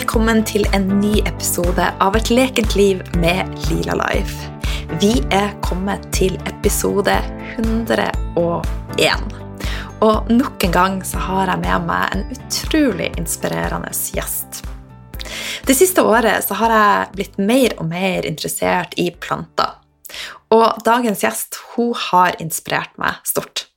Velkommen til en ny episode av Et lekent liv med Lila Life. Vi er kommet til episode 101. Og nok en gang så har jeg med meg en utrolig inspirerende gjest. Det siste året så har jeg blitt mer og mer interessert i planter. Og dagens gjest hun har inspirert meg stort.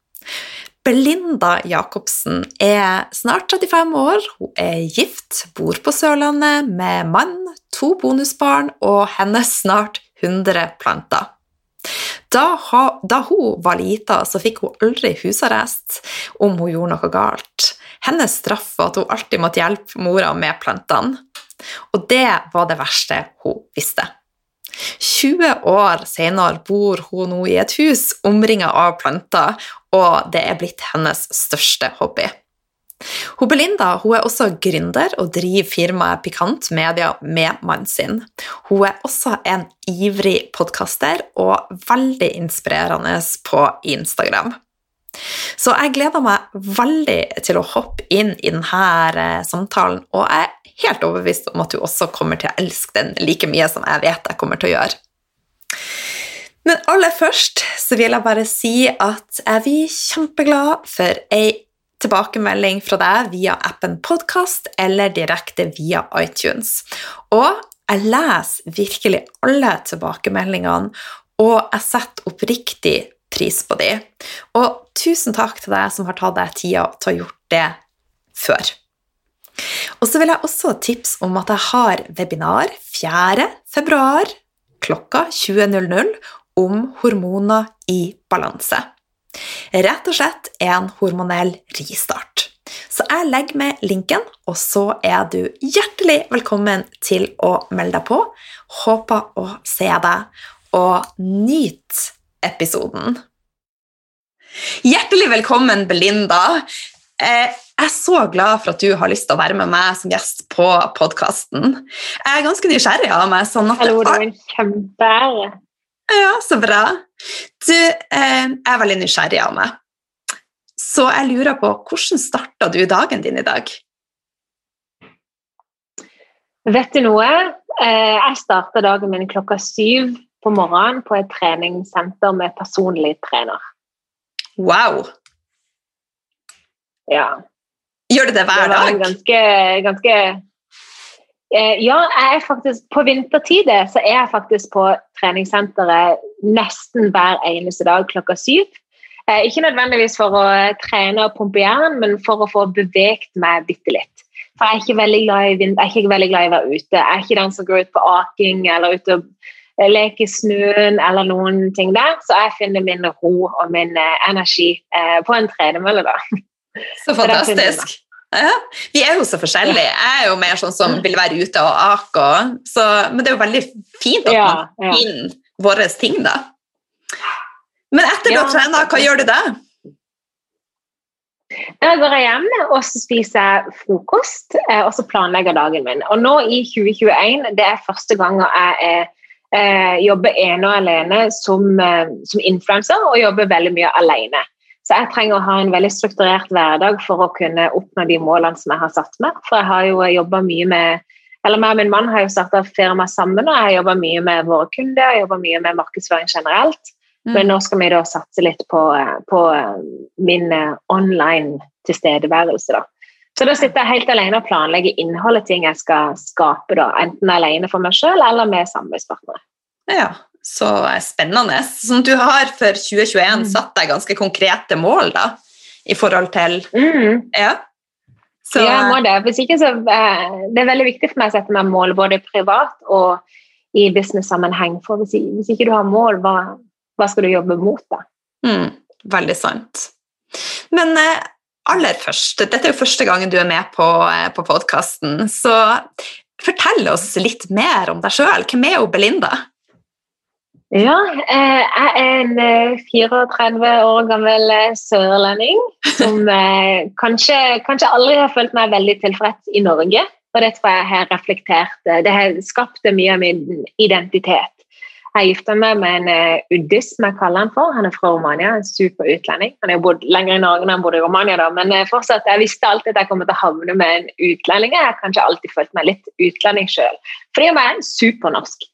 Belinda Jacobsen er snart 35 år. Hun er gift, bor på Sørlandet med mann, to bonusbarn og hennes snart 100 planter. Da, hun var lita, så fikk hun aldri husarrest om hun gjorde noe galt. Hennes straff var at hun alltid måtte hjelpe mora med plantene. Og det var det verste hun visste. 20 år senere bor hun nå i et hus omringa av planter, og det er blitt hennes største hobby. Hun Belinda hun er også gründer og driver firmaet Pikant Media med mannen sin. Hun er også en ivrig podkaster og veldig inspirerende på Instagram. Så jeg gleder meg veldig til å hoppe inn i denne eh, samtalen, og jeg er helt overbevist om at du også kommer til å elske den like mye som jeg vet jeg kommer til å gjøre. Men aller først så vil jeg bare si at jeg blir kjempeglad for ei tilbakemelding fra deg via appen Podkast eller direkte via iTunes. Og jeg leser virkelig alle tilbakemeldingene, og jeg setter oppriktig pris på dem. Og tusen takk til deg som har tatt deg tida til å ha gjort det før. Og så vil jeg også tipse om at jeg har webinar 4. februar klokka 20.00 om hormoner i balanse. Rett og slett en hormonell ristart. Så jeg legger med linken, og så er du hjertelig velkommen til å melde deg på. Håper å se deg, og nyt episoden. Hjertelig velkommen, Belinda. Eh, jeg er så glad for at du har lyst til å være med meg som gjest på podkasten. Jeg er ganske nysgjerrig av meg. Sånn Hallo, det var en kjempeære. Ja, så bra. Du, eh, jeg er veldig nysgjerrig av meg. Så jeg lurer på, hvordan starta du dagen din i dag? Vet du noe? Eh, jeg starta dagen min klokka syv på morgenen på et treningssenter med personlig trener. Wow! Ja. Gjør du det hver dag? det dag? Ganske, ganske Eh, ja, jeg er faktisk, på vintertid så er jeg faktisk på treningssenteret nesten hver eneste dag klokka syv. Eh, ikke nødvendigvis for å trene og pumpe jern, men for å få beveget meg bitte litt. For jeg er ikke veldig glad i, jeg er ikke veldig glad i å være ute. Jeg er ikke den som går ut på aking eller ut og leker i snøen eller noen ting der. Så jeg finner min ro og min energi på en tredemølle, da. Så fantastisk. Ja, vi er jo så forskjellige. Jeg er jo mer sånn som vil være ute og ake. Men det er jo veldig fint at man ja, finner våre ting, da. Men etter du har trena, hva gjør du da? Da går jeg hjem og så spiser jeg frokost eh, og så planlegger dagen min. Og nå i 2021, det er første gang jeg eh, jobber ene og alene som, eh, som influenser og jobber veldig mye alene. Så jeg trenger å ha en veldig strukturert hverdag for å kunne oppnå de målene som jeg har satt meg. For jeg har jo jobba mye med eller meg og min mann har jo starta firma sammen, og jeg har jobba mye med våre kunder, jeg jobba mye med markedsføring generelt. Mm. Men nå skal vi da satse litt på, på min eh, online tilstedeværelse, da. Så da sitter jeg helt alene og planlegger innholdet ting jeg skal skape, da, enten alene for meg sjøl eller med samarbeidspartnere. Ja, så spennende. Sånn, du har for 2021 mm. satt deg ganske konkrete mål da, i forhold til mm. Ja. Så, ja, jeg må det. Hvis ikke så uh, Det er veldig viktig for meg å sette meg mål både privat og i business-sammenheng. For hvis, hvis, ikke du har mål, hva, hva skal du jobbe mot, da? Mm, veldig sant. Men uh, aller først, dette er jo første gangen du er med på, uh, på podkasten, så fortell oss litt mer om deg sjøl. Hvem er jo Belinda? Ja, eh, jeg er en 34 eh, år gammel eh, sørlending som kanskje, kanskje, aldri har følt meg veldig tilfreds i Norge. Og det tror jeg har reflektert Det har skapt mye av min identitet. Jeg gifta meg med en uddist som jeg kaller han for. Han er fra Romania, en super utlending. Han har bodd lenger i Norge enn han bodde i Romania, da, men fortsatt, jeg visste alltid at jeg kom til å havne med en utlending. Jeg har kanskje alltid følt meg litt utlending sjøl, fordi jeg er supernorsk.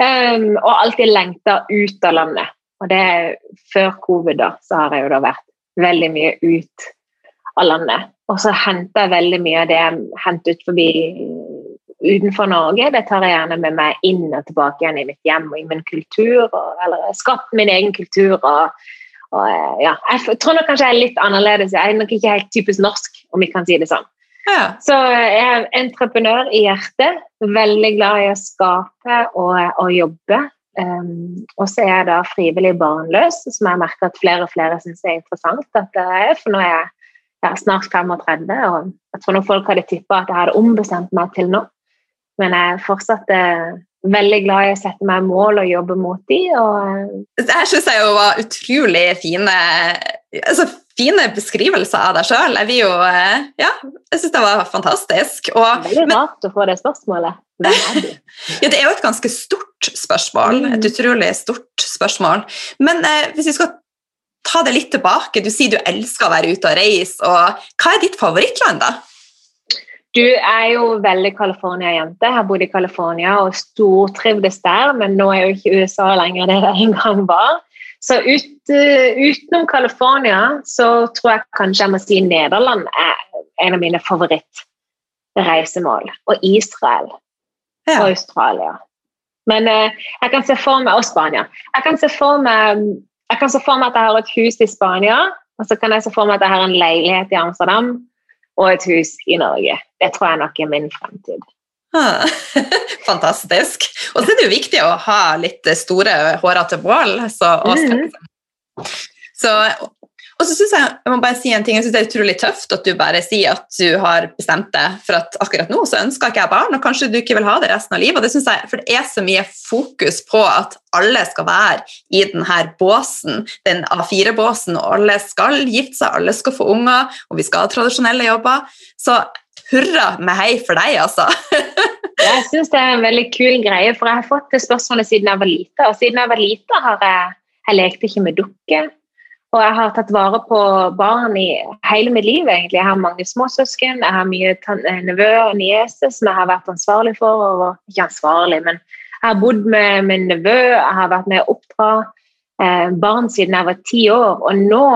Um, og alltid lengta ut av landet. Og det Før covid da, så har jeg jo da vært veldig mye ut av landet. Og så henter jeg veldig mye av det jeg henter ut forbi utenfor Norge. Det tar jeg gjerne med meg inn og tilbake igjen i mitt hjem og i min kultur. Og, eller skapt min egen kultur. Og, og, ja. Jeg tror nok kanskje jeg er litt annerledes. Jeg er nok ikke helt typisk norsk, om vi kan si det sånn. Ja. Så jeg er entreprenør i hjertet. Veldig glad i å skape og, og jobbe. Um, og så er jeg da frivillig barnløs, som jeg merker at flere og flere syns er interessant. at det er, For nå er jeg, jeg er snart 35, og jeg tror noen folk hadde tippa at jeg hadde ombestemt meg til nå. Men jeg er fortsatt eh, veldig glad i å sette meg mål og jobbe mot de. Og... Det her syns jeg jo var utrolig fine altså, fine beskrivelser av deg sjøl. Jeg jo eh, Ja, jeg syns det var fantastisk. Og, veldig rart å få det spørsmålet. Hvem er du? ja, det er jo et ganske stort spørsmål. Mm. Et utrolig stort spørsmål. Men eh, hvis vi skal ta det litt tilbake, du sier du elsker å være ute og reise. og Hva er ditt favorittland, da? Du er jo veldig California-jente. Jeg har bodd i California og stortrivdes der, men nå er jo ikke USA lenger det det en gang var. Så ut, uh, utenom California så tror jeg kanskje jeg må si Nederland er en av mine favorittreisemål. Og Israel. Ja. Og Australia. Men eh, jeg kan se for meg Og Spania. Jeg kan, se for meg, jeg kan se for meg at jeg har et hus i Spania, og så kan jeg se for meg at jeg har en leilighet i Amsterdam og et hus i Norge. Det tror jeg nok er min fremtid. Ah, fantastisk. Og så er det jo viktig å ha litt store, hårete bål. Så, og så, og så synes jeg jeg må bare si en ting, jeg synes det er utrolig tøft at du bare sier at du har bestemt deg for at akkurat nå så ønsker ikke jeg barn, og kanskje du ikke vil ha det resten av livet. og det synes jeg, For det er så mye fokus på at alle skal være i denne båsen, den A4-båsen, og alle skal gifte seg, alle skal få unger, og vi skal ha tradisjonelle jobber. Så hurra med hei for deg, altså. jeg syns det er en veldig kul greie, for jeg har fått det spørsmålet siden jeg var lita, og siden jeg var lita har jeg jeg lekte ikke med dukker. Og jeg har tatt vare på barn i hele mitt liv. egentlig. Jeg har mange småsøsken, jeg har mye eh, nevøer og nieser som jeg har vært ansvarlig for. Og, ikke ansvarlig, men jeg har bodd med min nevø, jeg har vært med å oppdra eh, barn siden jeg var ti år. Og nå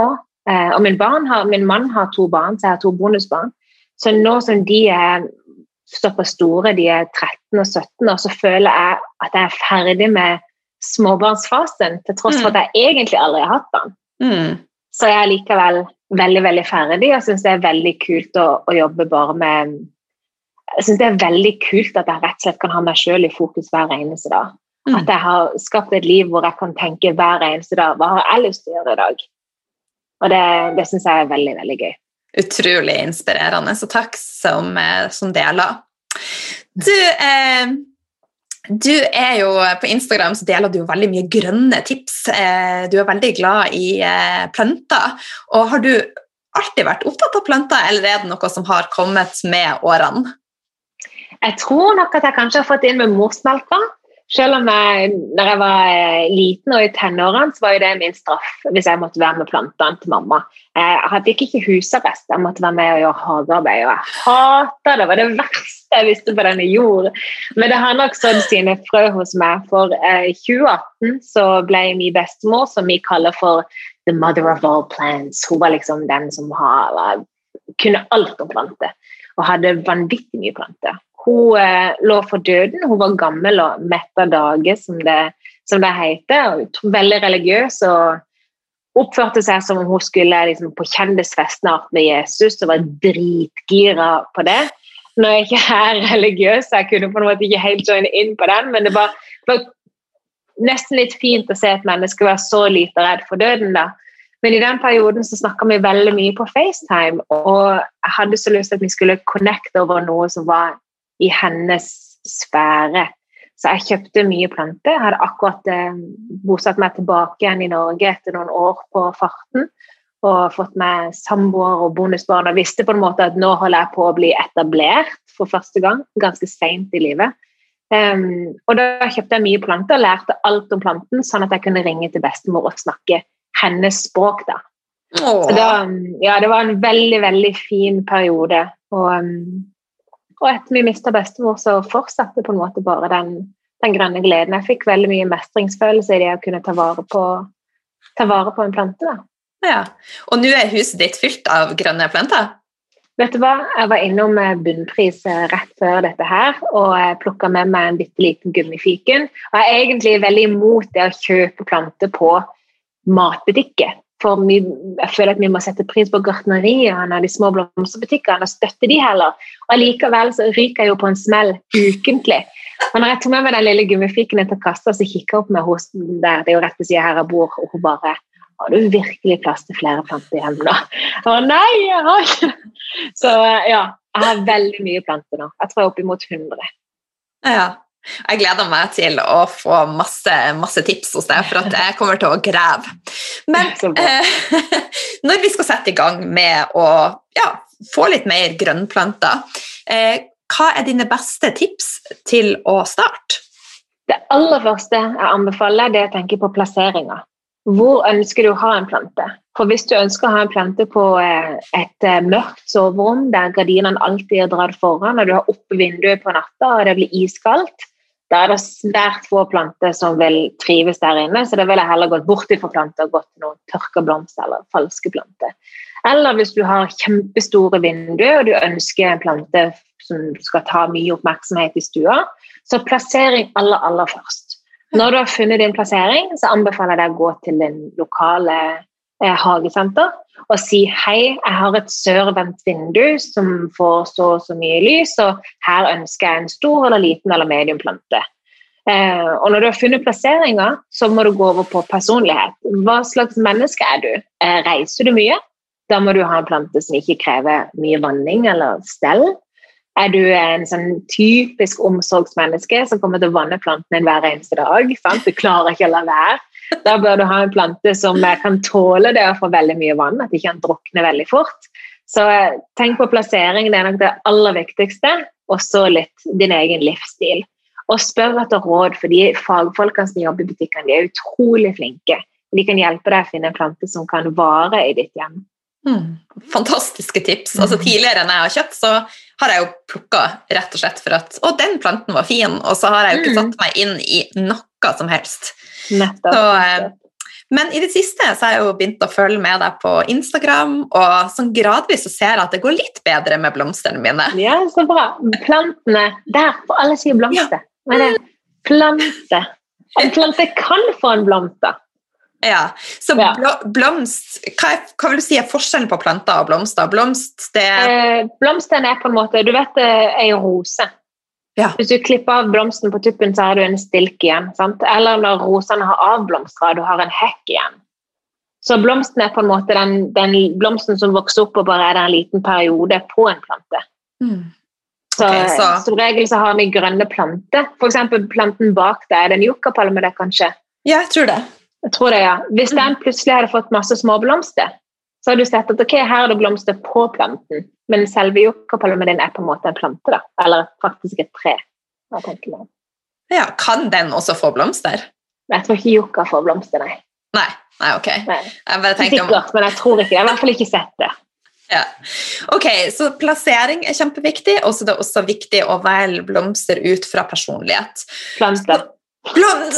eh, Og min, har, min, mann har to barn, så jeg har to bonusbarn. Så nå som de er såpass store, de er 13 og 17 år, så føler jeg at jeg er ferdig med småbarnsfasen, til tross for mm. at jeg egentlig aldri har hatt barn. Mm. Så jeg er likevel veldig veldig ferdig og syns det er veldig kult å, å, jobbe bare med Jeg syns det er veldig kult at jeg rett og slett kan ha meg sjøl i fokus hver eneste dag. Mm. At jeg har skapt et liv hvor jeg kan tenke hver eneste dag hva har jeg lyst til å gjøre i dag. Og det, det syns jeg er veldig, veldig gøy. Utrolig inspirerende, så takk som, eh, som deler. Du, eh, du er jo, På Instagram så deler du jo veldig mye grønne tips. Eh, du er veldig glad i eh, planter. Og Har du alltid vært opptatt av planter, eller er det noe som har kommet med årene? Jeg tror nok at jeg kanskje har fått inn med morsmelka. Selv om jeg, når jeg var eh, liten og i tenårene, så var det min straff hvis jeg måtte være med plantene til mamma. Jeg hadde ikke husarrest, jeg måtte være med og gjøre hagearbeid. Og jeg hater det. Det var det verste jeg visste på denne jord. Men det har nok sådd sine frø hos meg. For i eh, 2018 så ble min bestemor, som vi kaller for the mother of all plants, hun var liksom den som har, kunne alt om planter. Og hadde vanvittig mye planter. Hun eh, lå for døden. Hun var gammel og mett av dage, som det, som det heter. Veldig religiøs og oppførte seg som om hun skulle liksom, på kjendisfest snart med Jesus og var dritgira på det. Nå er jeg ikke er religiøs, jeg kunne på en måte ikke helt joine inn på den, men det var, var nesten litt fint å se et menneske være så lite redd for døden. da. Men i den perioden så snakka vi veldig mye på FaceTime, og jeg hadde så lyst til at vi skulle connecte over noe som var i hennes sfære. Så jeg kjøpte mye planter. Jeg hadde akkurat eh, bosatt meg tilbake igjen i Norge etter noen år på farten. Og fått meg samboer og bonusbarn og visste på en måte at nå holder jeg på å bli etablert for første gang. Ganske seint i livet. Um, og da kjøpte jeg mye planter og lærte alt om planten, sånn at jeg kunne ringe til bestemor og snakke hennes språk. da. Så var, ja, det var en veldig, veldig fin periode. Og, um, og etter vi mista bestemor, så fortsatte på en måte bare den, den grønne gleden. Jeg fikk veldig mye mestringsfølelse i det å kunne ta vare på, ta vare på en plante. da. Ja, Og nå er huset ditt fylt av grønne planter? Vet du hva? Jeg var innom bunnpris eh, rett før dette her, og plukka med meg en bitte liten gummifiken. Og jeg er egentlig veldig imot det å kjøpe planter på matbutikker. For vi, jeg føler at vi må sette pris på gartneriene og de små blomsterbutikkene og støtte de heller. Og Allikevel så ryker jeg jo på en smell ukentlig. Og når jeg tok med meg den lille gummifiken til kassa, så kikka jeg opp med hos der, det er jo rett ved siden her jeg bor, og hun bare har du virkelig plass til flere planter hjemme da? og nei, jeg har ikke Så ja, jeg har veldig mye planter nå. Jeg tror jeg er oppimot 100. Ja. Jeg gleder meg til å få masse, masse tips hos deg, for at jeg kommer til å grave. Men eh, når vi skal sette i gang med å ja, få litt mer grønnplanter, eh, hva er dine beste tips til å starte? Det aller første jeg anbefaler, det er å tenke på plasseringa. Hvor ønsker du å ha en plante? For Hvis du ønsker å ha en plante på eh, et eh, mørkt soverom der gardinene alltid er dratt foran, og du har oppe vinduet på natta og det blir iskaldt, da er det svært få planter som vil trives der inne, så da vil jeg heller gått bort fra planter og gått til noen tørka blomster eller falske planter. Eller hvis du har kjempestore vinduer og du ønsker en plante som skal ta mye oppmerksomhet i stua, så plassering aller, aller først. Når du har funnet din plassering, så anbefaler jeg deg å gå til din lokale hagesenter og si hei, jeg har et sørvendt vindu som får så og så mye lys, og her ønsker jeg en stor eller liten eller medium plante. Eh, og når du har funnet plasseringa, så må du gå over på personlighet. Hva slags menneske er du? Eh, reiser du mye? Da må du ha en plante som ikke krever mye vanning eller stell. Er du en sånn typisk omsorgsmenneske som kommer til å vanne planten din hver eneste dag? Sant? Du klarer ikke å la være. Da bør du ha en plante som kan tåle det å få veldig mye vann, at ikke den drukner veldig fort. Så eh, tenk på plassering, det er nok det aller viktigste. Og så litt din egen livsstil. Og spør etter råd, for de fagfolkene som jobber i butikkene, de er utrolig flinke. De kan hjelpe deg å finne en plante som kan vare i ditt hjem. Mm, fantastiske tips. Altså, tidligere enn jeg har kjøpt, så har jeg jo plukka rett og slett for at Å, den planten var fin, og så har jeg jo ikke mm. satt meg inn i noe som helst. Nettopp. Så, eh, men i det siste så har jeg jo begynt å følge med deg på Instagram, og sånn gradvis så ser jeg at det går litt bedre med blomstene mine. Ja, så bra. Plantene Der, for alle sier blomster. Men det er plante. En plante kan få en blomst, da. Ja, Så blomst hva, er, hva, vil du si er forskjellen på planter og blomster? Blomst, det eh, Blomsten er på en måte Du vet ei rose. Ja. Hvis du klipper av blomsten på tuppen, så har du en stilk igjen. Sant? Eller når rosene har avblomstra, du har en hekk igjen. Så blomsten er på en måte den, den, blomsten som vokser opp og bare er der en liten periode på en plante. Mm. Så, okay, så. Som regel så har vi grønne planter. F.eks. planten bak deg. Er det en yuccapalme der, kanskje? Ja, jeg tror det. Jeg tror det, ja. Hvis den mm. plutselig hadde fått masse små blomster, så har du sett at ok, her er det blomster på planten, men selve yuccapalmen din er på en måte en plante, da. Eller faktisk et tre. Ja, Kan den også få blomster? Jeg tror ikke yucca får blomster, nei. Nei, nei ok. Nei. Jeg Sikkert, men jeg tror ikke det. Jeg har i hvert fall ikke sett det. Ja. Ok, Så plassering er kjempeviktig, og så er det også viktig å velge blomster ut fra personlighet. Planter. Blond.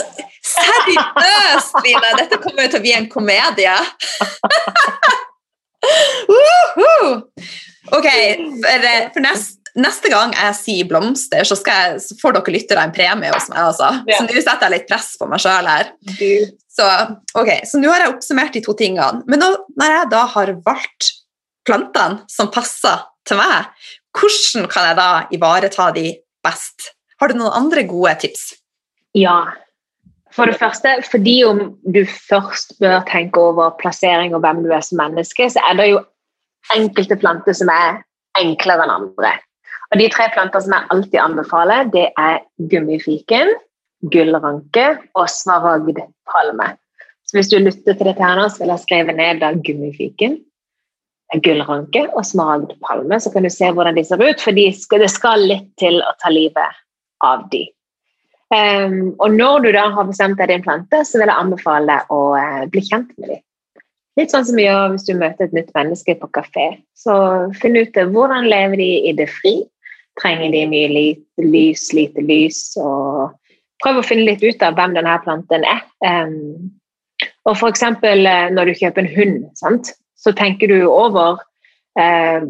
Seriøst, Line! Dette kommer jo til å bli en komedie. ok, for, eh, for nest, neste gang jeg sier blomster, så, jeg, så får dere lyttere en premie hos meg. Altså. Så nå setter jeg litt press på meg sjøl her. Så, okay, så nå har jeg oppsummert de to tingene. Men nå, når jeg da har valgt plantene som passer til meg, hvordan kan jeg da ivareta de best? Har du noen andre gode tips? Ja. For det første, fordi om du først bør tenke over plassering og hvem du er som menneske, så er det jo enkelte planter som er enklere enn andre. Og De tre planter som jeg alltid anbefaler, det er gummifiken, gullranke og smaragdpalme. Så Hvis du lytter til dette her nå, så vil jeg skrive ned da gummifiken, gullranke og smaragdpalme, så kan du se hvordan de ser ut. For det skal litt til å ta livet av de. Um, og når du da har bestemt deg din plante, så vil jeg anbefale deg å uh, bli kjent med dem. Litt sånn som vi gjør hvis du møter et nytt menneske på kafé. Så finn ut hvordan lever de i det fri. Trenger de mye lite lys, lite lys? Og prøv å finne litt ut av hvem denne planten er. Um, og f.eks. når du kjøper en hund, sant? så tenker du over Eh,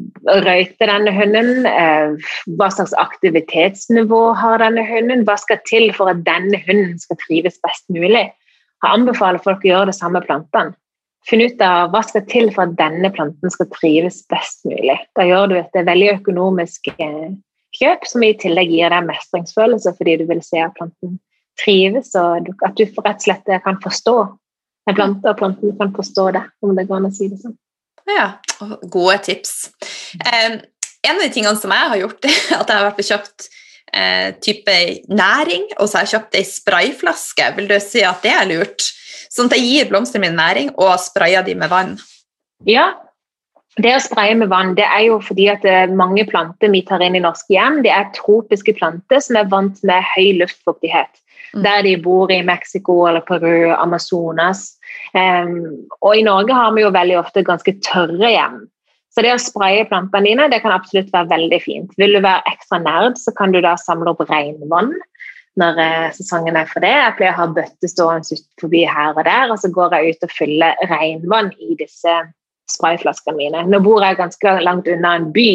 røyter denne hunden? Eh, hva slags aktivitetsnivå har denne hunden? Hva skal til for at denne hunden skal trives best mulig? Jeg anbefaler folk å gjøre det samme med plantene. Finn ut av hva skal til for at denne planten skal trives best mulig. Da gjør du et veldig økonomisk eh, kjøp, som i tillegg gir deg mestringsfølelse fordi du vil se at planten trives, og at du rett og slett kan forstå en plante, og planten kan forstå det, om det går an å si det sånn. Ja, gode tips. Eh, en av de tingene som jeg har gjort, er at jeg har vært og kjøpt eh, type næring, og så har jeg kjøpt ei sprayflaske. Vil du si at det er lurt? Sånn at jeg gir blomstene mine næring og sprayer de med vann. Ja, det å spraye med vann det er jo fordi at eh, mange planter vi tar inn i norske hjem, det er tropiske planter som er vant med høy luftfuktighet. Mm. Der de bor i Mexico eller Peru, Amazonas. Um, og i Norge har vi jo veldig ofte ganske tørre hjem. Så det å spraye plantene dine det kan absolutt være veldig fint. Vil du være ekstra nerd, så kan du da samle opp regnvann når eh, sesongen er for det. Jeg pleier å ha bøtter stående forbi her og der, og så går jeg ut og fyller regnvann i disse sprayflaskene mine. Nå bor jeg ganske langt unna en by,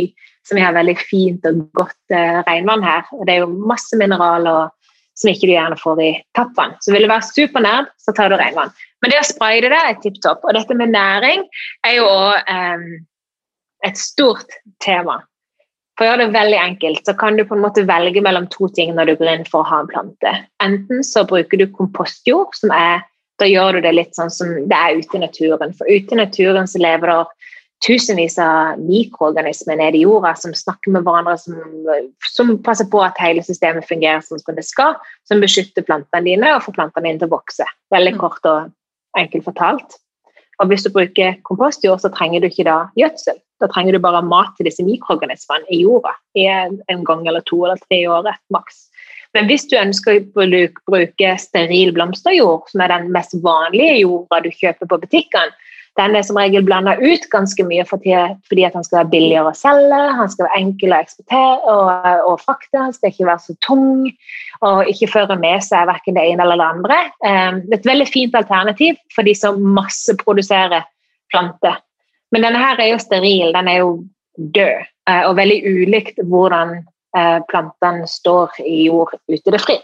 vi har veldig fint og godt eh, regnvann her. og Det er jo masse mineraler som ikke du gjerne får i tappvann. Så vil du være supernerd, så tar du regnvann. Men det å spraye det er tipp topp. Og dette med næring er jo òg um, et stort tema. For å gjøre det veldig enkelt, så kan du på en måte velge mellom to ting når du går inn for å ha en plante. Enten så bruker du kompostjord, som er da gjør du det litt sånn som det er ute i naturen. For ute i naturen så lever det tusenvis av mikroorganismer nede i jorda som snakker med hverandre, som, som, passer på at hele systemet fungerer sånn som det skal, som beskytter plantene dine og får plantene dine til å vokse. Veldig mm. kort og enkelt fortalt. Og hvis du bruker kompostjord, så trenger du ikke da gjødsel. Da trenger du bare mat til disse mikroorganismene i jorda i en gang eller to eller tre i året maks. Men hvis du ønsker å bruke steril blomsterjord, som er den mest vanlige jorda du kjøper på butikkene, den er som regel blanda ut ganske mye fordi, fordi han skal være billigere å selge, han skal være enkel å eksportere og, og frakte, han skal ikke være så tung og ikke føre med seg verken det ene eller det andre. Um, det er et veldig fint alternativ for de som masseproduserer planter. Men denne her er jo steril, den er jo død, uh, og veldig ulikt hvordan uh, plantene står i jord ute det fri.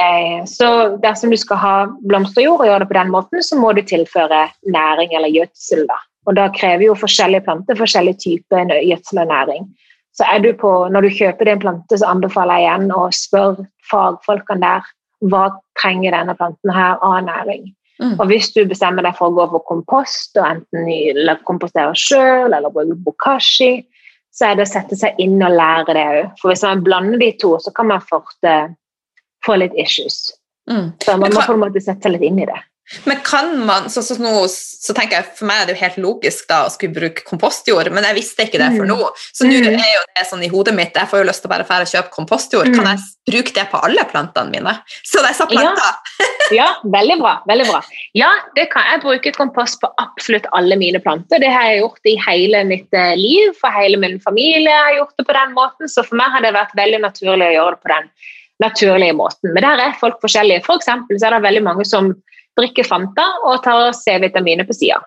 Eh, så dersom du skal ha blomsterjord og gjøre det på den måten, så må du tilføre næring eller gjødsel. Da. Og da krever jo forskjellige planter forskjellige typer gjødsel og næring. Så er du på, Når du kjøper din plante, så anbefaler jeg igjen å spørre fagfolkene der hva trenger denne planten her av næring. Mm. Og hvis du bestemmer deg for å gå for kompost, og enten kompostere sjøl eller bruke bokashi, så er det å sette seg inn og lære det òg. For hvis man blander de to, så kan man fort få litt issues. Mm. Så man må på en måte sette seg litt inn i det. Men kan man, så, så, nå, så, tenker jeg For meg er det jo helt logisk da å skulle bruke kompostjord, men jeg visste ikke det for mm. nå. Så nå mm. er jo det sånn i hodet mitt Jeg får jo lyst til å bare fære og kjøpe kompostjord. Kan mm. jeg bruke det på alle plantene mine? Så det er så planter. Ja. ja, veldig bra. veldig bra. Ja, det kan jeg bruke kompost på absolutt alle mine planter. Det har jeg gjort i hele mitt eh, liv. For hele min familie har gjort det på den måten, så for meg har det vært veldig naturlig å gjøre det på den naturlige måten. Men der er folk forskjellige. For så er det veldig mange som drikker Fanta og tar C-vitaminer på sida.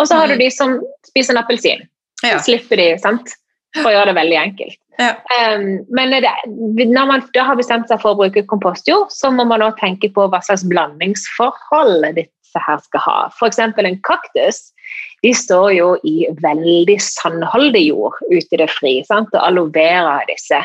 Og så har du mm. de som spiser en appelsin. Ja. Så slipper de, sant? For å gjøre det veldig enkelt. Ja. Um, men det, når man da har bestemt seg for å bruke kompostjord, så må man også tenke på hva slags blandingsforhold disse her skal ha. F.eks. en kaktus. De står jo i veldig sandholdig jord ute i det fri. Sant? Og aloe vera disse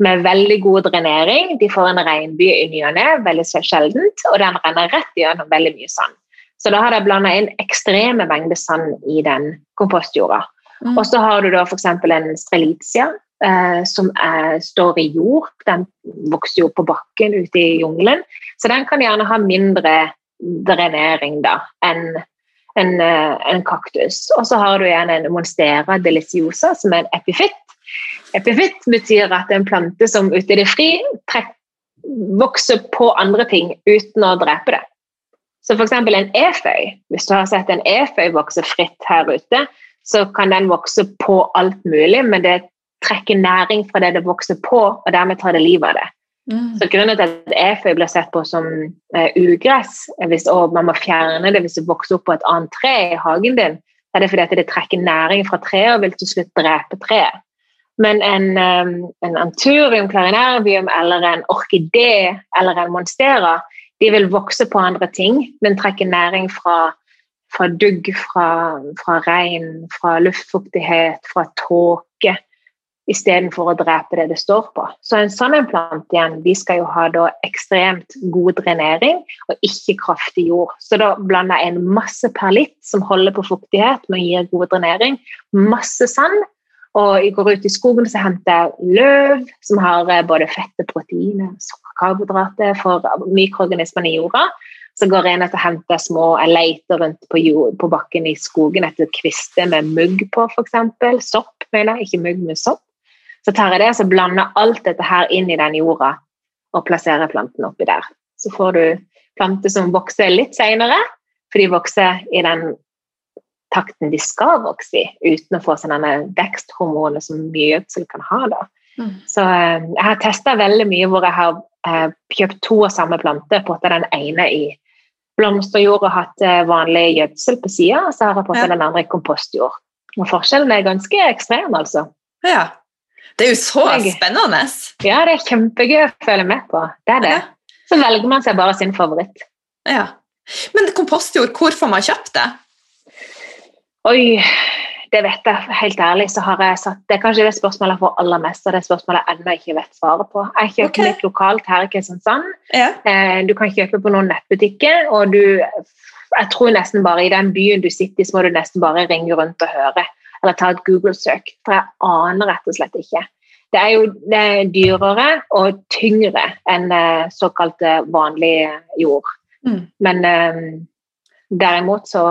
med veldig god drenering. De får en regnby i ny og ne, veldig sjeldent, og den renner rett gjennom veldig mye sand. Så da har de blanda inn ekstreme mengder sand i den kompostjorda. Mm. Og så har du da f.eks. en strelitia, eh, som er, står i jord. Den vokser jo på bakken ute i jungelen, så den kan gjerne ha mindre drenering da enn en, eh, en, kaktus. Og så har du igjen en monstera deliciosa, som er en epifitt, Epifitt betyr at en plante som ute i det fri vokser på andre ting uten å drepe det. Så f.eks. en eføy. Hvis du har sett en eføy vokse fritt her ute, så kan den vokse på alt mulig, men det trekker næring fra det det vokser på, og dermed tar det livet av det. Mm. Så Grunnen til at eføy blir sett på som eh, ugress, hvis, og man må fjerne det hvis det vokser opp på et annet tre i hagen din, er det fordi at det trekker næring fra treet og vil til slutt drepe treet. Men en, en anturium clarinervium eller en orkidé eller en monstera de vil vokse på andre ting. men trekke næring fra, fra dugg, fra, fra regn, fra luftfuktighet, fra tåke istedenfor å drepe det det står på. Så en sånn en plant igjen, de skal jo ha da ekstremt god drenering og ikke kraftig jord. Så da blander jeg en masse perlitt som holder på fuktighet, men gir god drenering. Masse sand. Og jeg går ut i skogen og henter løv, som har både både fette, proteiner, karbohydrater for mikroorganismene i jorda. Så går jeg inn og henter små Jeg rundt på, jord, på bakken i skogen etter kvister med mugg på, f.eks. Sopp, mener jeg. Ikke mugg men sopp. Så tar jeg det og blander alt dette her inn i den jorda og plasserer planten oppi der. Så får du planter som vokser litt seinere, for de vokser i den takten de skal vokse i, uten å få sånne veksthormoner som mye gjødsel kan ha. da. Mm. Så eh, jeg har testa veldig mye hvor jeg har eh, kjøpt to av samme plante, potta den ene i blomsterjord og hatt eh, vanlig gjødsel på sida, og så har jeg potta ja. den andre i kompostjord. Og Forskjellen er ganske ekstrem, altså. Ja, det er jo så spennende. Ja, det er kjempegøy å følge med på. Det er det. Så velger man seg bare sin favoritt. Ja. Men kompostjord, hvor får man kjøpt det? Oi, det vet jeg helt ærlig. så har jeg satt, Det er kanskje det spørsmålet jeg får aller mest, og det spørsmålet jeg ennå ikke vet svaret på. Jeg kjøper okay. litt lokalt her i Kristiansand. Ja. Eh, du kan kjøpe på noen nettbutikker, og du jeg tror nesten bare i den byen du sitter i, så må du nesten bare ringe rundt og høre eller ta et Google-søk, for jeg aner rett og slett ikke. Det er jo det er dyrere og tyngre enn eh, såkalte vanlig jord. Mm. Men um, derimot så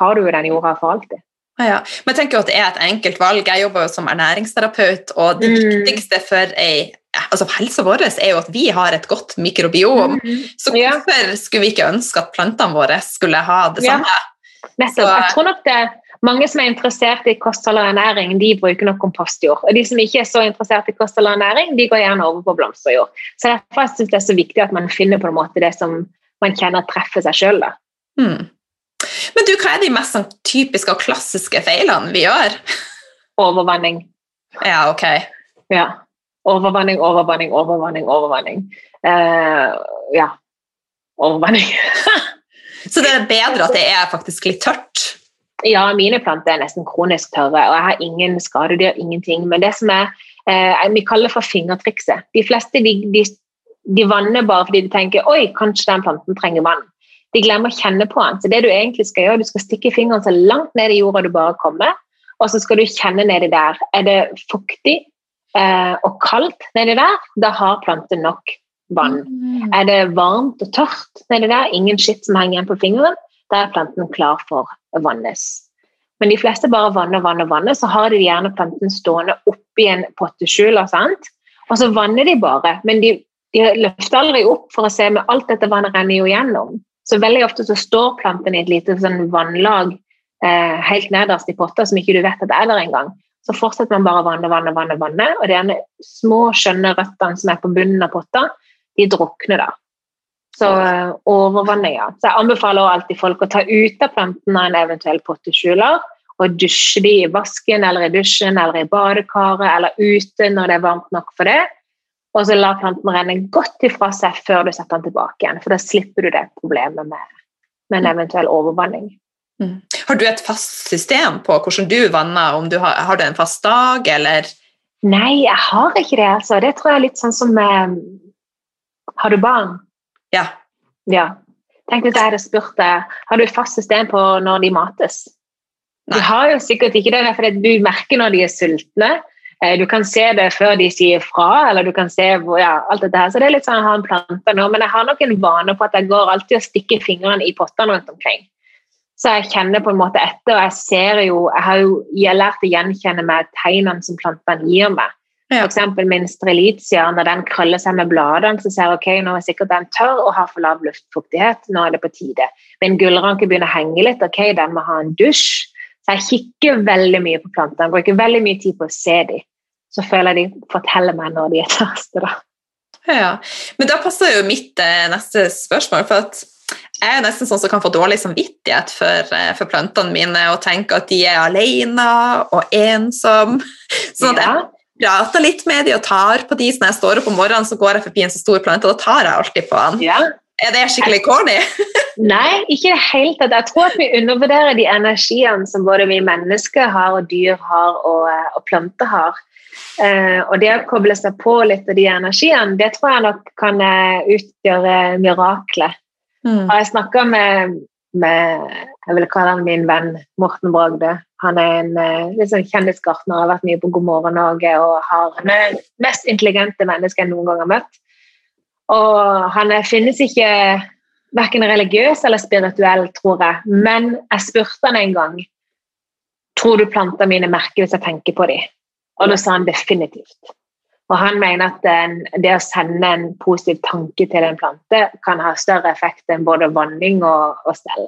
har du jo den jorda for alltid. Ja, Men jeg tenker jo at det er et enkelt valg. Jeg jobber jo som ernæringsterapeut, og det mm. viktigste for ei altså helsa vår er jo at vi har et godt mikrobiom. Mm. Så hvorfor skulle vi ikke ønske at plantene våre skulle ha det samme? Ja, nettopp. Jeg tror nok det mange som er interessert i kosthold og ernæring, de bruker nok kompostjord. Og de som ikke er så interessert i kosthold og ernæring, de går gjerne over på blomsterjord. Så derfor synes jeg det er så viktig at man finner på en måte det som man kjenner treffer seg sjøl. Mm. Men du, hva er de mest sånn, typiske og klassiske feilene vi gjør? Overvanning. Ja, ok. Ja. Overvanning, overvanning, overvanning, overvanning. Uh, ja. Overvanning. så det er bedre at det er faktisk litt tørt? Ja, mine planter er nesten kronisk tørre, og jeg har ingen skadedyr, ingenting. Men det som er eh, vi kaller for fingertrikset. De fleste de, de, de, vanner bare fordi de tenker oi, kanskje den planten trenger vann. De glemmer å kjenne på den. Så det du egentlig skal gjøre, du skal stikke fingeren så langt ned i jorda du bare kommer, og så skal du kjenne nedi der. Er det fuktig eh, og kaldt nedi der, da har planten nok vann. Mm. Er det varmt og tørt nedi der, ingen skitt som henger igjen på fingeren, da er planten klar for vannes. Men de fleste bare vanner, vanner, vanner. Så har de gjerne planten stående oppi en potteskjul, og så vanner de bare. Men de, de, løfter aldri opp for å se med alt dette vannet renner jo gjennom. Så veldig ofte så står planten i et lite sånn vannlag eh, helt nederst i potta som ikke du vet at det er der engang. Så fortsetter man bare å vanne, vanne, vanne, vanne, og de små, skjønne røttene som er på bunnen av potta, de drukner da. Så eh, overvannet, ja. Så jeg anbefaler alltid folk å ta ut av plantene en eventuell potteskjuler og dusje de i vasken eller i dusjen eller i badekaret eller ute når det er varmt nok for det. Og så la planten renne godt ifra seg før du setter den tilbake igjen. For da slipper du det problemet med, med en eventuell overvanning. Mm. Har du et fast system på hvordan du vanner? Om du har, har, du en fast dag, eller? Nei, jeg har ikke det. altså. Det tror jeg er litt sånn som eh, Har du barn? Ja. ja. Tenk hvis jeg hadde spurt deg har du et fast system på når de mates. Nei. Du har jo sikkert ikke det, for du merker når de er sultne. Eh, du kan se det før de sier fra, eller du kan se ja, alt dette her. Så det er litt sånn jeg har en plante nå, men jeg har nok en vane på at jeg går alltid og stikker fingrene i pottene rundt omkring. Så jeg kjenner på en måte etter, og jeg ser jo Jeg har jo jeg lært å gjenkjenne meg tegnene som plantene gir meg. For eksempel min strelitia, når den krøller seg med bladene, så ser jeg ok, nå er sikkert den tørr og har for lav luftfuktighet. Nå er det på tide. Min gullranke begynner å henge litt. ok, Den må ha en dusj. Så jeg kikker veldig mye på plantene. Bruker veldig mye tid på å se dem. Så føler jeg de forteller meg når de er tørste. da. Ja, Men da passer jo mitt eh, neste spørsmål. for at jeg er nesten sånn som kan få dårlig samvittighet for, eh, for plantene mine og tenke at de er alene og ensomme. Sånn at jeg prater litt med dem og tar på de når jeg står opp om morgenen, så går jeg forbi en så stor plante, og da tar jeg alltid på den. Ja. Er det skikkelig corny? Nei, ikke i det hele tatt. Jeg tror at vi undervurderer de energiene som både vi mennesker har, og dyr har, og, eh, og planter har. Uh, og det å koble seg på litt av de energiene, det tror jeg nok kan uh, utgjøre mirakler. Mm. Og jeg snakka med, med, jeg vil kalle han min venn Morten Bragde. Han er en liksom kjendisgartner, har vært mye på God morgen Norge og har det mest intelligente mennesket jeg noen gang har møtt. Og han finnes ikke verken religiøs eller spirituell, tror jeg. Men jeg spurte han en gang tror du plantene mine merker hvis jeg tenker på dem. Og da sa han definitivt. Og han mener at det å sende en positiv tanke til en plante kan ha større effekt enn både vanning og, og stell.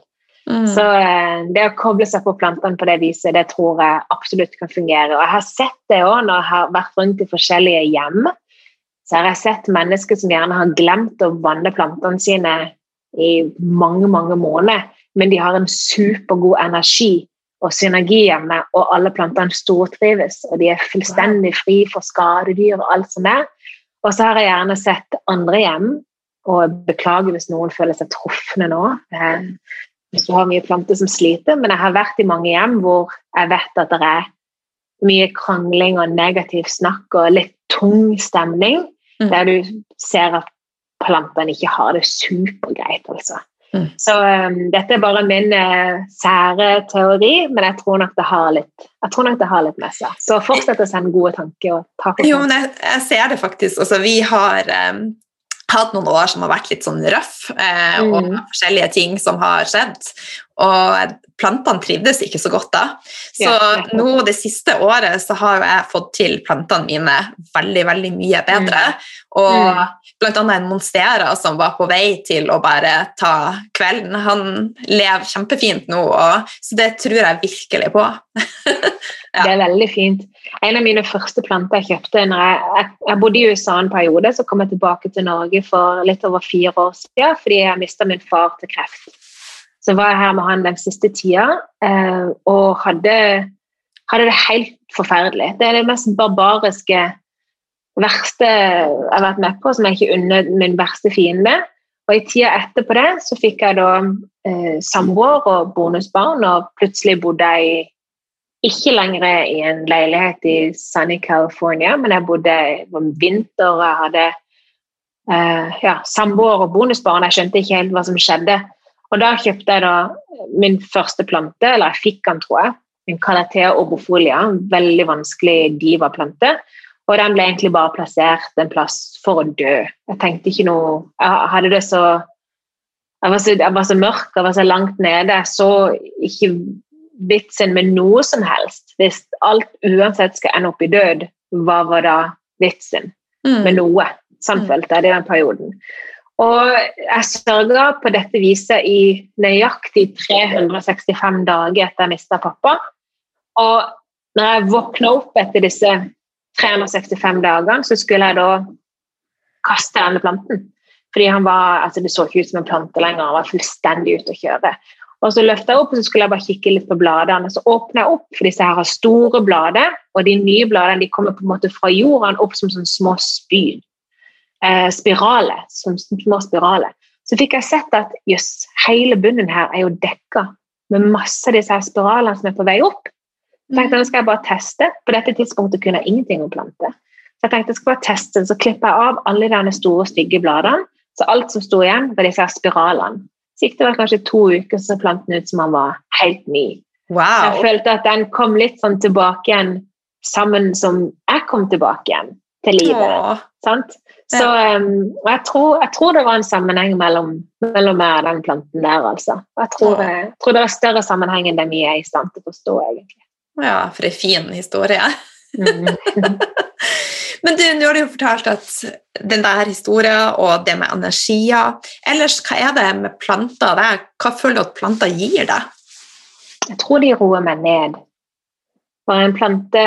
Mm. Så eh, det å koble seg på plantene på det viset, det tror jeg absolutt kan fungere. Og jeg har sett det òg når jeg har vært rundt i forskjellige hjem. Så har jeg sett mennesker som gjerne har glemt å vanne plantene sine i mange, mange måneder, men de har en supergod energi og synergi hjemme, og alle plantene stortrives, og de er fullstendig fri for skadedyr og alt som er. Og så har jeg gjerne sett andre hjem, og beklager hvis noen føler seg trufne nå. Eh, hvis du har mye planter som sliter, men jeg har vært i mange hjem hvor jeg vet at det er mye krangling og negativ snakk og litt tung stemning, mm. der du ser at plantene ikke har det supergreit, altså. Mm. Så um, dette er bare min uh, sære teori, men jeg tror nok det har litt jeg tror nok det har litt med seg. Så fortsett å sende gode tanker. og ta på Jo, men jeg, jeg, ser det faktisk. Altså, vi har um, hatt noen år som har vært litt sånn røff, eh, mm. og forskjellige ting som har skjedd. Og plantene trivdes ikke så godt da. Så ja. nå det siste året så har jeg fått til plantene mine veldig, veldig mye bedre. Mm. Og mm. blant annet en monstera som var på vei til å bare ta kvelden. Han lever kjempefint nå, og, så det tror jeg virkelig på. ja. Det er veldig fint. En av mine første planter jeg kjøpte når jeg, jeg, jeg, bodde i USA en periode, så kom jeg tilbake til Norge for litt over fire år siden fordi jeg mista min far til kreft. Så var jeg her med han den siste tida eh, og hadde, hadde, det helt forferdelig. Det er det mest barbariske, verste jeg har vært med på, som jeg ikke unner min verste fiende. Og i tida etterpå det så fikk jeg da eh, samboer og bonusbarn, og plutselig bodde jeg ikke lenger i en leilighet i sunny California, men jeg bodde om vinter og jeg hadde eh, ja, samboer og bonusbarn. Jeg skjønte ikke helt hva som skjedde. Og da kjøpte jeg da min første plante, eller jeg fikk den, tror jeg. En Calathea obofolia, en veldig vanskelig diva-plante. Og den ble egentlig bare plassert en plass for å dø. Jeg tenkte ikke noe Jeg hadde det så jeg var så, jeg var så mørk, jeg var så langt nede. Jeg så ikke vitsen med noe som helst. Hvis alt uansett skal ende opp i død, hva var da vitsen mm. med noe? Sånn følte jeg det i den perioden. Og jeg sørga på dette viset i nøyaktig 365 dager etter jeg mista pappa. Og når jeg våkna opp etter disse 365 dagene, så skulle jeg da kaste denne planten. Fordi han var, altså Det så ikke ut som en plante lenger, han var fullstendig ute å kjøre. Og så løfta jeg opp og så skulle jeg bare kikke litt på bladene. Så åpna jeg opp, for disse her har store blader, og de nye bladene de kommer på en måte fra jorden opp som sånne små spyd eh, spirale, som små spiraler. Så fikk jeg sett at jøss, hele bunnen her er jo dekka med masse av disse her spiralene som er på vei opp. Så tenkte jeg, nå skal jeg bare teste. På dette tidspunktet kunne jeg ingenting om planter. Så jeg tenkte jeg skal bare teste, så klipper jeg av alle de store, stygge bladene. Så alt som sto igjen, var disse her spiralene. Så gikk det vel kanskje to uker, så så planten ut som han var helt ny. Wow. Jeg følte at den kom litt sånn tilbake igjen sammen som jeg kom tilbake igjen til livet. Sant? Så um, jeg, tror, jeg, tror, det var en sammenheng mellom, mellom meg og den planten der, altså. Jeg tror, jeg tror, det er større sammenheng enn det vi er i stand til å forstå, egentlig. Ja, for en fin historie. Mm. Men du, nå har du jo fortalt at den der historien og det med energier Ellers, hva er det med planter? Det? Hva føler du at planter gir deg? Jeg tror de roer meg ned. Bare en plante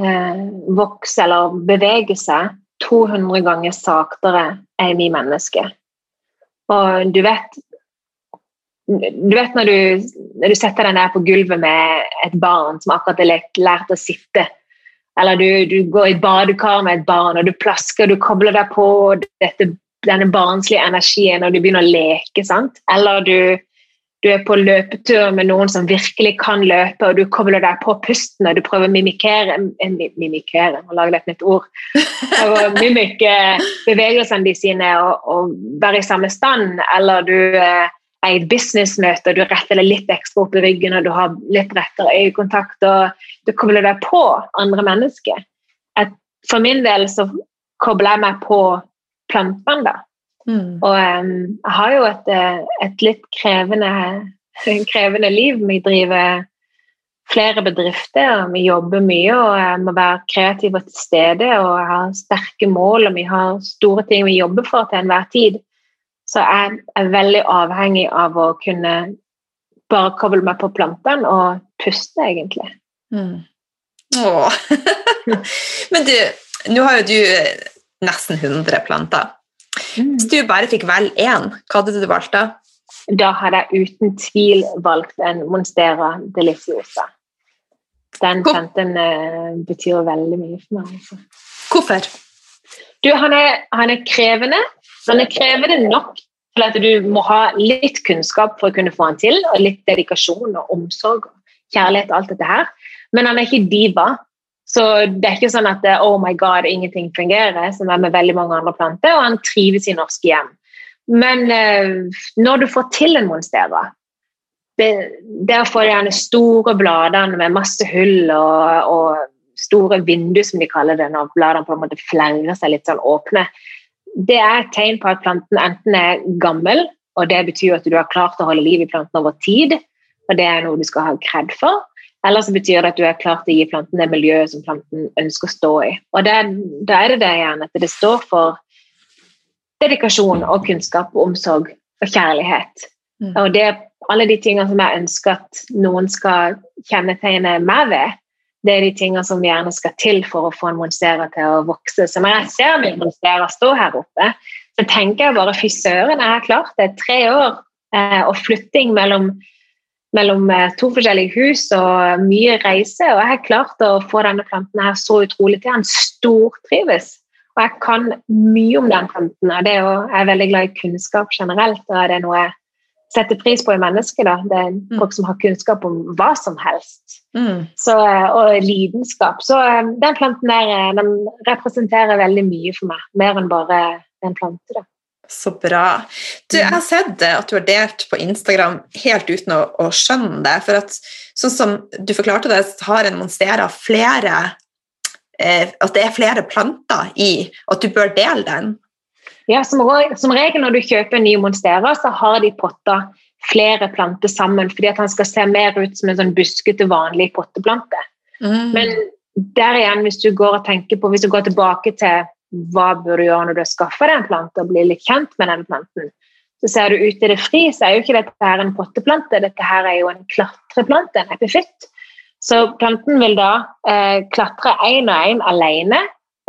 eh, vokse eller bevege seg 200 ganger saktere enn vi mennesker. Og du vet du vet når du, når du setter deg ned på gulvet med et barn som akkurat har lært å sitte, eller du, du, går i badekar med et barn og du plasker, du kobler deg på dette, denne barnslige energien og du begynner å leke. sant? Eller du, du er på løpetur med noen som virkelig kan løpe, og du kobler deg på pusten og du prøver å mimikere mimikere, må lage et nytt ord. Og mimike bevegelsene de sine og, og, være i samme stand. Eller du eh, er i et businessmøte og du retter deg litt ekstra opp i ryggen og du har litt rettere øyekontakt og du kobler deg på andre mennesker. At for min del så kobler jeg meg på plantene, da. Mm. Og um, jeg har jo et, eh, et litt krevende, krevende, liv. Vi driver flere bedrifter, og vi jobber mye og jeg må være kreativ og til stede. Og jeg har sterke mål, og vi har store ting vi jobber for til enhver tid. Så jeg er veldig avhengig av å kunne bare koble meg på plantene og puste, egentlig. Mm. Men du, nå har jo du nesten 100 planter. Hvis du bare fikk velge én, hva hadde du valgt da? Da hadde jeg uten tvil valgt en Monstera deliciosa. Den planten uh, betyr veldig mye for meg. Altså. Hvorfor? Du, han er, han er, krevende. Han er krevende nok til at du må ha litt kunnskap for å kunne få han til, og litt dedikasjon og omsorg og kjærlighet og alt dette her. Men han er ikke diva. Så det er ikke sånn at det, oh my god, ingenting fungerer, som er med veldig mange andre planter, og han trives i norske hjem. Men eh, når du får til en monstera det, Der får de gjerne store bladene med masse hull og, og, store vinduer, som de kaller det, når bladene på en måte flerrer seg litt sånn åpne. Det er et tegn på at planten enten er gammel, og det betyr at du har klart å holde liv i planten over tid, og det er noe du skal ha kred for. Eller så betyr det at du er klart å gi planten det miljøet som planten ønsker å stå i. Og Da er det det igjen, at det står for dedikasjon og kunnskap og omsorg og kjærlighet. Mm. Og det er alle de tingene som jeg ønsker at noen skal kjennetegne meg ved, det er de tingene som gjerne skal til for å få en monstera til å vokse. Så når jeg ser min monstera stå her oppe, så tenker jeg bare fy søren, jeg har klart det. Tre år eh, og flytting mellom mellom eh, to forskjellige hus og mye reise. Og jeg har klart å få denne planten her så utrolig til. Den stortrives. Og jeg kan mye om den planten. og det er jo, Jeg er veldig glad i kunnskap generelt. og det er noe jeg setter pris på i mennesker. da. Det er mm. folk som har kunnskap om hva som helst. Mm. Så, eh, og lidenskap. Så eh, den planten der den representerer veldig mye for meg. Mer enn bare en plante. da. Så bra. Du, jeg har sett at du har delt på Instagram helt uten å, å skjønne det. For at sånn som du forklarte det, så har en monstera flere eh, At det er flere planter i, og at du bør dele den. Ja, som, som regel når du kjøper en ny monstera, så har de potter flere planter sammen, fordi at han skal se mer ut som en sånn buskete, vanlig potteplante. Mm. Men der igjen, hvis du går og tenker på, hvis du går tilbake til hva bør du gjøre når du har skaffa deg en plante og blir litt kjent med den planten. Så ser du ut i det fri, så er jo ikke dette her en potteplante, dette her er jo en klatreplante, en epifytt. Så planten vil da eh, klatre én og én alene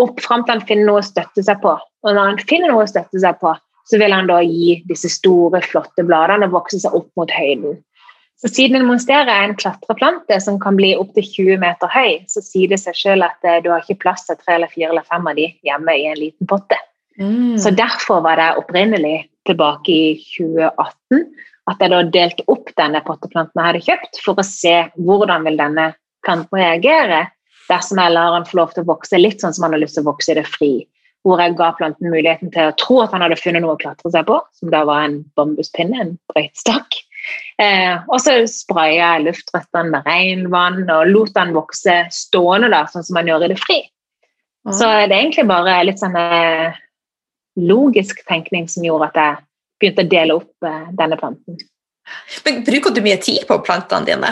opp fram til han finner noe å støtte seg på. Og når han finner noe å støtte seg på, så vil han da gi disse store, flotte bladene og vokse seg opp mot høyden. Så siden en monstera er en klatreplante som kan bli opptil 20 meter høy, så sier det seg selv at eh, du har ikke plass til tre eller fire eller fem av de hjemme i en liten potte. Mm. Så derfor var det opprinnelig tilbake i 2018 at jeg da delte opp denne potteplanten jeg hadde kjøpt, for å se hvordan vil denne planten reagere dersom jeg lar den få lov til å vokse litt sånn som han har lyst til å vokse i det fri. Hvor jeg ga planten muligheten til å tro at han hadde funnet noe å klatre seg på, som da var en bambuspinne, en brøytestakk. Eh, og så spraya jeg luftrøttene med regnvann og lot den vokse stående, da, sånn som man gjør i det fri. Mm. Så det er egentlig bare litt sånn eh, logisk tenkning som gjorde at jeg begynte å dele opp eh, denne planten. Men Bruker du mye tid på plantene dine?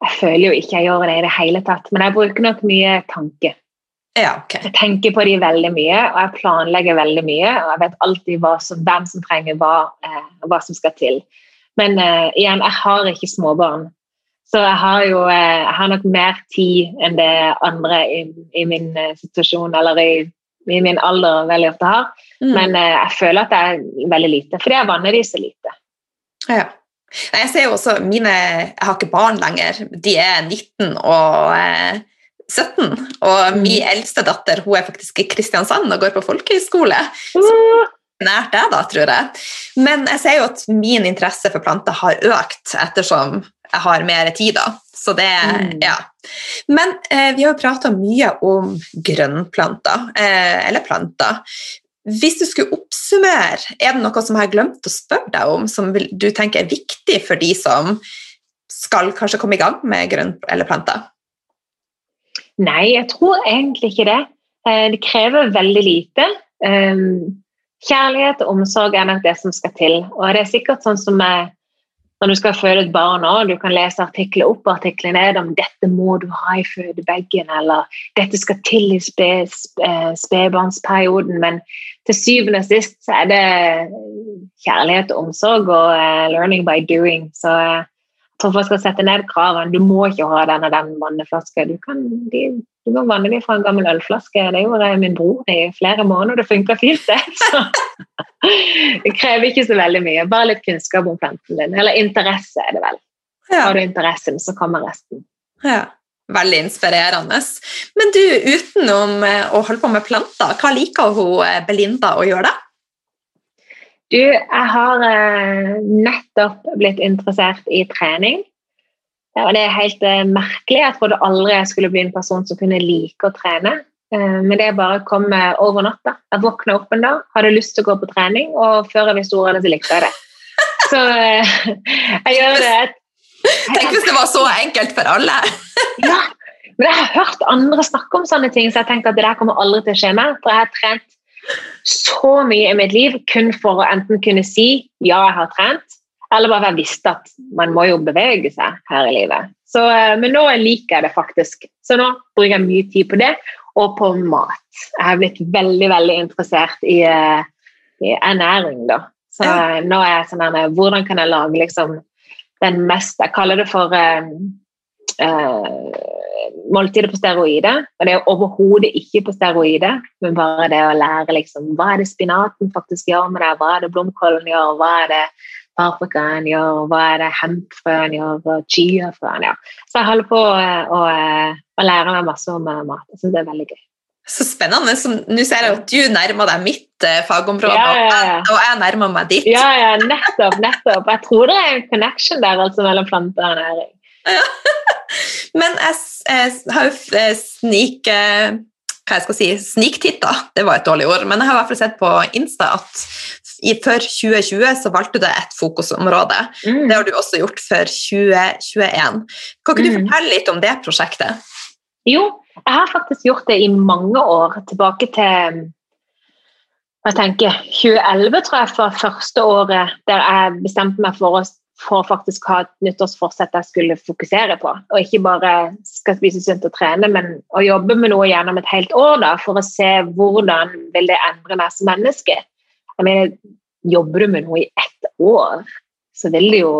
jeg føler jo ikke jeg gjør det i det hele tatt, men jeg bruker nok mye tanke. Ja, okay. Jeg tenker på de veldig mye, og jeg planlegger veldig mye. Og jeg vet alltid som, hvem som trenger hva, eh, hva som skal til. Men eh, igjen, jeg har ikke småbarn. Så jeg har jo eh, jeg har nok mer tid enn det andre i, i min eh, situasjon eller i, i, min alder veldig ofte har. Mm. Men eh, jeg føler at det er veldig lite, fordi jeg vanner de så lite. Ja. Jeg ser jo også mine Jeg har ikke barn lenger. De er 19 og eh, 17. Og Mm. min eldste datter hun er faktisk i Kristiansand og går på folkehøyskole. Så Nært deg, da, tror jeg. Men jeg ser jo at min interesse for planter har økt ettersom jeg har mer tid. da. Så det, Mm. ja. Men eh, vi har jo prata mye om grønnplanter, eh, eller planter. Hvis du skulle oppsummere, er det noe som jeg har glemt å spørre deg om, som du tenker er viktig for de som skal kanskje komme i gang med grønn- eller planter? Nei, jeg tror egentlig ikke det. Eh, det krever veldig lite. Um, kjærlighet og omsorg er nok det som skal til. Og det er sikkert sånn som når du skal føde et barn òg, du kan lese artikler opp og artikler ned om 'dette må du ha i fødebagen', eller 'dette skal til i spe- sp- eh, spedbarnsperioden'. Men til syvende og sist så er det kjærlighet og omsorg og eh, 'learning by doing'. Så tror folk skal sette ned kravene. Du må ikke ha den og den vanneflaska. Du kan, de, du kan vanne dem fra en gammel ølflaske. Det gjorde min bror i flere måneder. Det funka fint, det. Så det krever ikke så veldig mye. Bare litt kunnskap om planten din. Eller interesse, er det vel. Har du interessen, så kommer resten. Ja, Veldig inspirerende. Men du, utenom eh, å holde på med planter, hva liker hun eh, Belinda å gjøre da? Du, jeg har eh, nettopp blitt interessert i trening. Og det er helt eh, merkelig. Jeg trodde aldri jeg skulle bli en person som kunne like å trene. Eh, men det bare kom over natta. Jeg våkna opp en dag, hadde lyst til å gå på trening, og før jeg visste ordet, så likte jeg det. Så eh, jeg gjør det Tenk hvis det var så enkelt for alle! Ja, men jeg har hørt andre snakke om sånne ting, så jeg tenkte at det der kommer aldri til å skje meg. For jeg har trent så mye i mitt liv kun for å enten kunne si ja, jeg har trent, eller bare være visst at man må jo bevege seg her i livet. Så, eh, men nå liker jeg det faktisk. Så nå bruker jeg mye tid på det, og på mat. Jeg har blitt veldig, veldig interessert i, eh, i ernæring, da. Så Ja. eh, nå er jeg sånn her Hvordan kan jeg lage liksom den mest Jeg kaller det for eh, eh, måltidet på steroider. Og det er overhodet ikke på steroider, men bare det å lære liksom, hva er det spinaten faktisk gjør med deg, hva er det blomkålen gjør, hva er det paprikaen gjør, hva er det hempfrøen gjør, og chiafrøen gjør. Så jeg holder på eh, å, å, å lære meg masse om eh, mat. Jeg syns det er veldig gøy. Så spennende. Nå ser jeg at du nærmer deg mitt eh, fagområde, Ja, ja, ja. og jeg nærmer meg ditt. Ja, nettopp, nettopp. Jeg tror det er en connection der altså mellom planter og ernæring. Men jeg, jeg har jo eh, snik... eh, Hva jeg skal si, sniktitta, det var et dårlig ord, men jeg har i hvert fall sett på Insta at i, før 2020 så valgte du et fokusområde. Mm. Det har du også gjort for 2021. Kan ikke du Mm. fortelle litt om det prosjektet? Jo, jeg har faktisk gjort det i mange år. Tilbake til hva tenker 2011, tror jeg, var første året der jeg bestemte meg for å, for å faktisk ha et nyttårsforsett jeg skulle fokusere på. Og ikke bare skal spise sunt og trene, men å jobbe med noe gjennom et helt år da, for å se hvordan vil det endre meg som menneske. Jeg mener, Jobber du med noe i ett år, så vil det jo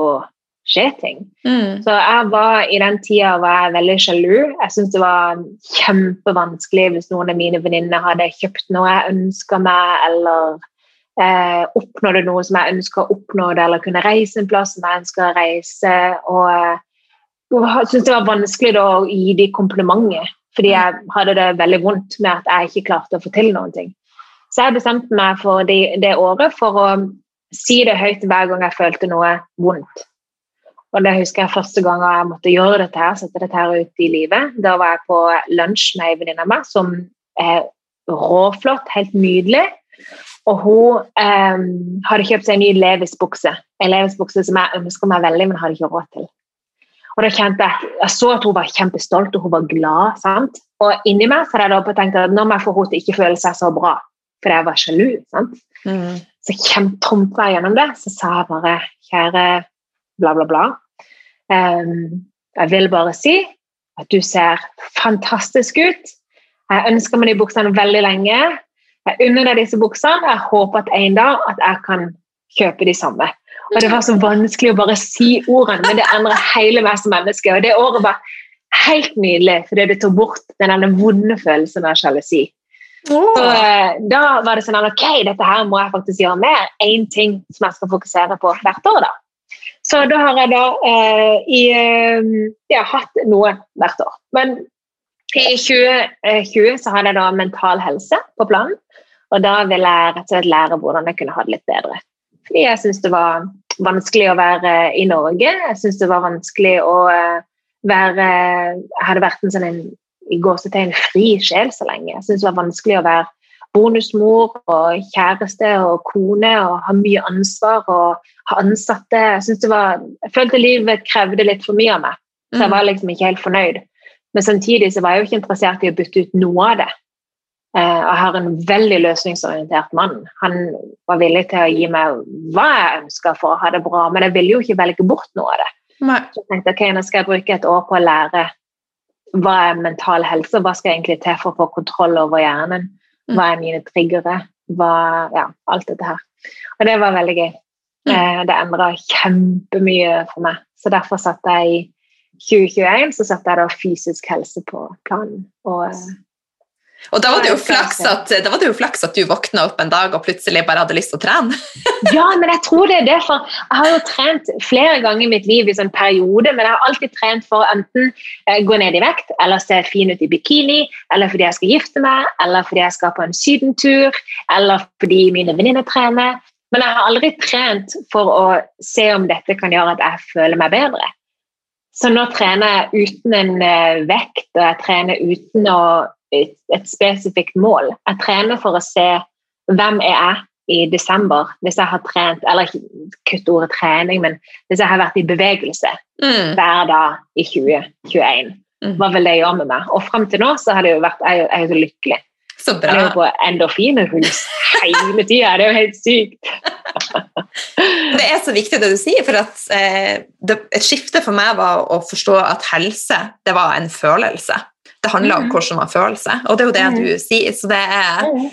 skje ting. Mm. Så jeg var i den tida var jeg veldig sjalu. Jeg syntes det var kjempevanskelig hvis noen av mine venninner hadde kjøpt noe jeg ønska meg, eller eh, oppnådde noe som jeg ønsker å oppnå, eller kunne reise en plass som jeg ønsker å reise. Og jeg syntes det var vanskelig da å gi de komplimenter, fordi jeg hadde det veldig vondt med at jeg ikke klarte å få til noen ting. Så jeg bestemte meg for det, det året for å si det høyt hver gang jeg følte noe vondt. Og det husker jeg første gang jeg måtte gjøre dette her, sette dette her ut i livet. Da var jeg på lunsj med ei venninne av meg som er råflott, helt nydelig. Og hun eh, hadde kjøpt seg en ny Levis-bukse. En Levis-bukse som jeg ønsker meg veldig, men hadde ikke råd til. Og da kjente Jeg jeg så at hun var kjempestolt og hun var glad. sant? Og inni meg så hadde jeg tenkt at nå må jeg få henne til ikke føle seg så bra, fordi jeg var sjalu. sant? Mm. Så kjempetrumfa jeg gjennom det. Så sa jeg bare kjære bla, bla, bla. Um, Jeg vil bare si at du ser fantastisk ut. Jeg ønsker meg de buksene veldig lenge. Jeg unner deg disse buksene. Jeg håper at en dag at jeg kan kjøpe de samme. Og Det var så vanskelig å bare si ordene, men det endrer hele meg som menneske. Og det året var helt nydelig, fordi det tok bort den vonde følelsen av sjalusi. Oh. Så eh, Da var det sånn ok, dette her må jeg faktisk gjøre mer. Én ting som jeg skal fokusere på hvert år. da. Så da har jeg da eh, i, eh, ja, hatt noe hvert år. Men i 2020 så hadde jeg da mental helse på planen. Og da ville jeg rett og slett lære hvordan jeg kunne ha det litt bedre. Fordi jeg syns det var vanskelig å være i Norge. Jeg syns det var vanskelig å eh, være Jeg hadde vært en sånn en, i gåsetegn fri sjel så lenge. Jeg syns det var vanskelig å være bonusmor og kjæreste og kone og ha mye ansvar og ha ansatte. Jeg, det var, jeg følte livet krevde litt for mye av meg, så jeg mm. var liksom ikke helt fornøyd. Men samtidig så var jeg jo ikke interessert i å bytte ut noe av det. Eh, jeg har en veldig løsningsorientert mann. Han var villig til å gi meg hva jeg ønska for å ha det bra, men jeg ville jo ikke velge bort noe av det. Nei. Så jeg tenkte ok, nå skal jeg bruke et år på å lære hva er mental helse, hva skal jeg egentlig til for å få kontroll over hjernen. Mm. Hva er mine triggere? Hva, ja, alt dette her. Og det var veldig gøy. Mm. Eh, det endra kjempemye for meg. Så derfor satte jeg i 2021 så satte jeg da fysisk helse på planen. Og, og da var, det jo flaks at, det jo flaks at du våkna opp en dag og plutselig bare hadde lyst til å trene. ja, men jeg tror det er det, for jeg har jo trent flere ganger i mitt liv i sånn periode, men jeg har alltid trent for å enten eh, gå ned i vekt, eller se fin ut i bikini, eller fordi jeg skal gifte meg, eller fordi jeg skal på en sydentur, eller fordi mine venninner trener. Men jeg har aldri trent for å se om dette kan gjøre at jeg føler meg bedre. Så nå trener jeg uten en uh, vekt, og jeg trener uten å, et, et, spesifikt mål. Jeg trener for å se hvem jeg er i desember, hvis jeg har trent Eller ikke kutt ordet trening, men hvis jeg har vært i bevegelse mm. hver dag i 2021. Mm. Hva vil det gjøre med meg? Og fram til nå så har det jo vært, jeg, jeg er så lykkelig. Så bra. Jeg er jo på endorfinrus hele tida. Det er jo helt sykt. det er så viktig det du sier, for at eh, det, et skifte for meg var å forstå at helse det var en følelse. Det handler om mm. hvordan man føler seg, og det er jo det mm. du sier. Så det er mm.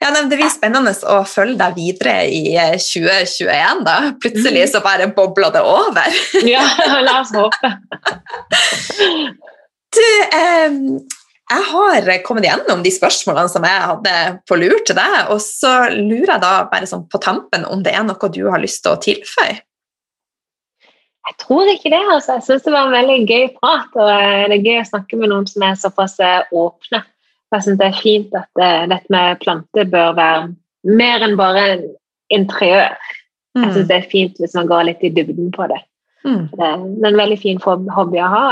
ja, Det blir spennende å følge deg videre i 2021. Eh, da. Plutselig så bare bobler det over. ja, la oss håpe. du, eh, jeg har kommet gjennom de spørsmålene som jeg hadde på lur til deg, og så lurer jeg da bare sånn på tampen om det er noe du har lyst til å tilføye? Jeg tror ikke det. altså. Jeg syns det var en veldig gøy prat. og eh, Det er gøy å snakke med noen som er såpass eh, åpne. Jeg synes Det er fint at uh, dette med planter bør være mer enn bare en interiør. Mm. Jeg syns det er fint hvis man går litt i dybden på det. Mm. Det er en veldig fin hobby å ha.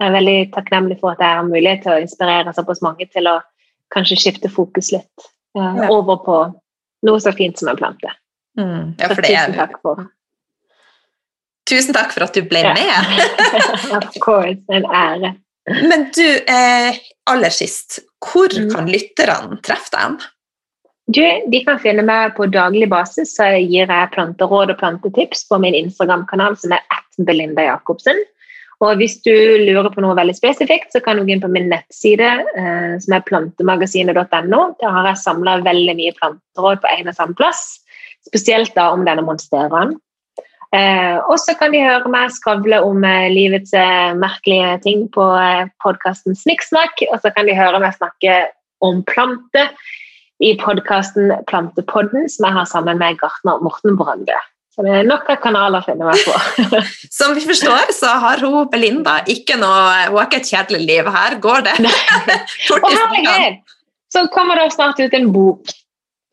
Jeg er veldig takknemlig for at jeg har mulighet til å inspirere såpass mange til å kanskje skifte fokus litt ja. over på noe så fint som en plante. Mm. Ja, tusen takk for Tusen takk for at du ble ja. med. of course, en ære. Men du, eh, aller sist, hvor mm. kan lytterne treffe deg? Du, de kan finne meg på daglig basis, så gir jeg planteråd og plantetips på min Instagram-kanal som er at Belinda Jacobsen. Og hvis du lurer på noe veldig spesifikt, så kan du gå inn på min nettside, eh, som er plantemagasinet.no. Der har jeg samla veldig mye planteråd på en og samme plass, spesielt da om denne monsteraen. Eh, og så kan de høre meg skravle om eh, livets eh, merkelige ting på eh, podkasten Snikksnakk, og så kan de høre meg snakke om planter i podkasten Plantepodden, som jeg har sammen med gartner Morten Brøndø. Så det er nok av kanaler å finne meg på. Som vi forstår, så har hun Belinda ikke noe Hun har ikke et kjedelig liv. Her går det og herlighet! Så kommer det snart ut en bok.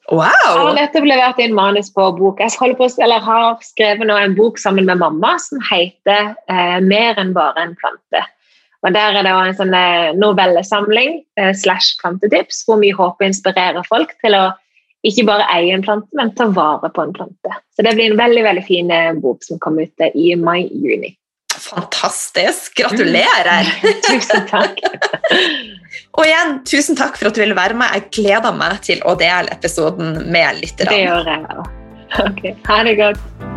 Wow! Jeg har nettopp levert inn manus på bok. Jeg på, har skrevet en bok sammen med mamma som heter eh, 'Mer enn bare en plante'. Og Der er det en sånn eh, novellesamling eh, slash plantetips hvor vi håper å inspirere folk til å ikke bare eie en plante, men ta vare på en plante. Så det blir en veldig veldig fin eh, bok som kommer ut eh, i mai-juni. Fantastisk! Gratulerer! Mm. tusen takk. og igjen, tusen takk for at du ville være med. Jeg gleder meg til å dele episoden med lytterne. Det gjør jeg òg. Ok, ha det godt.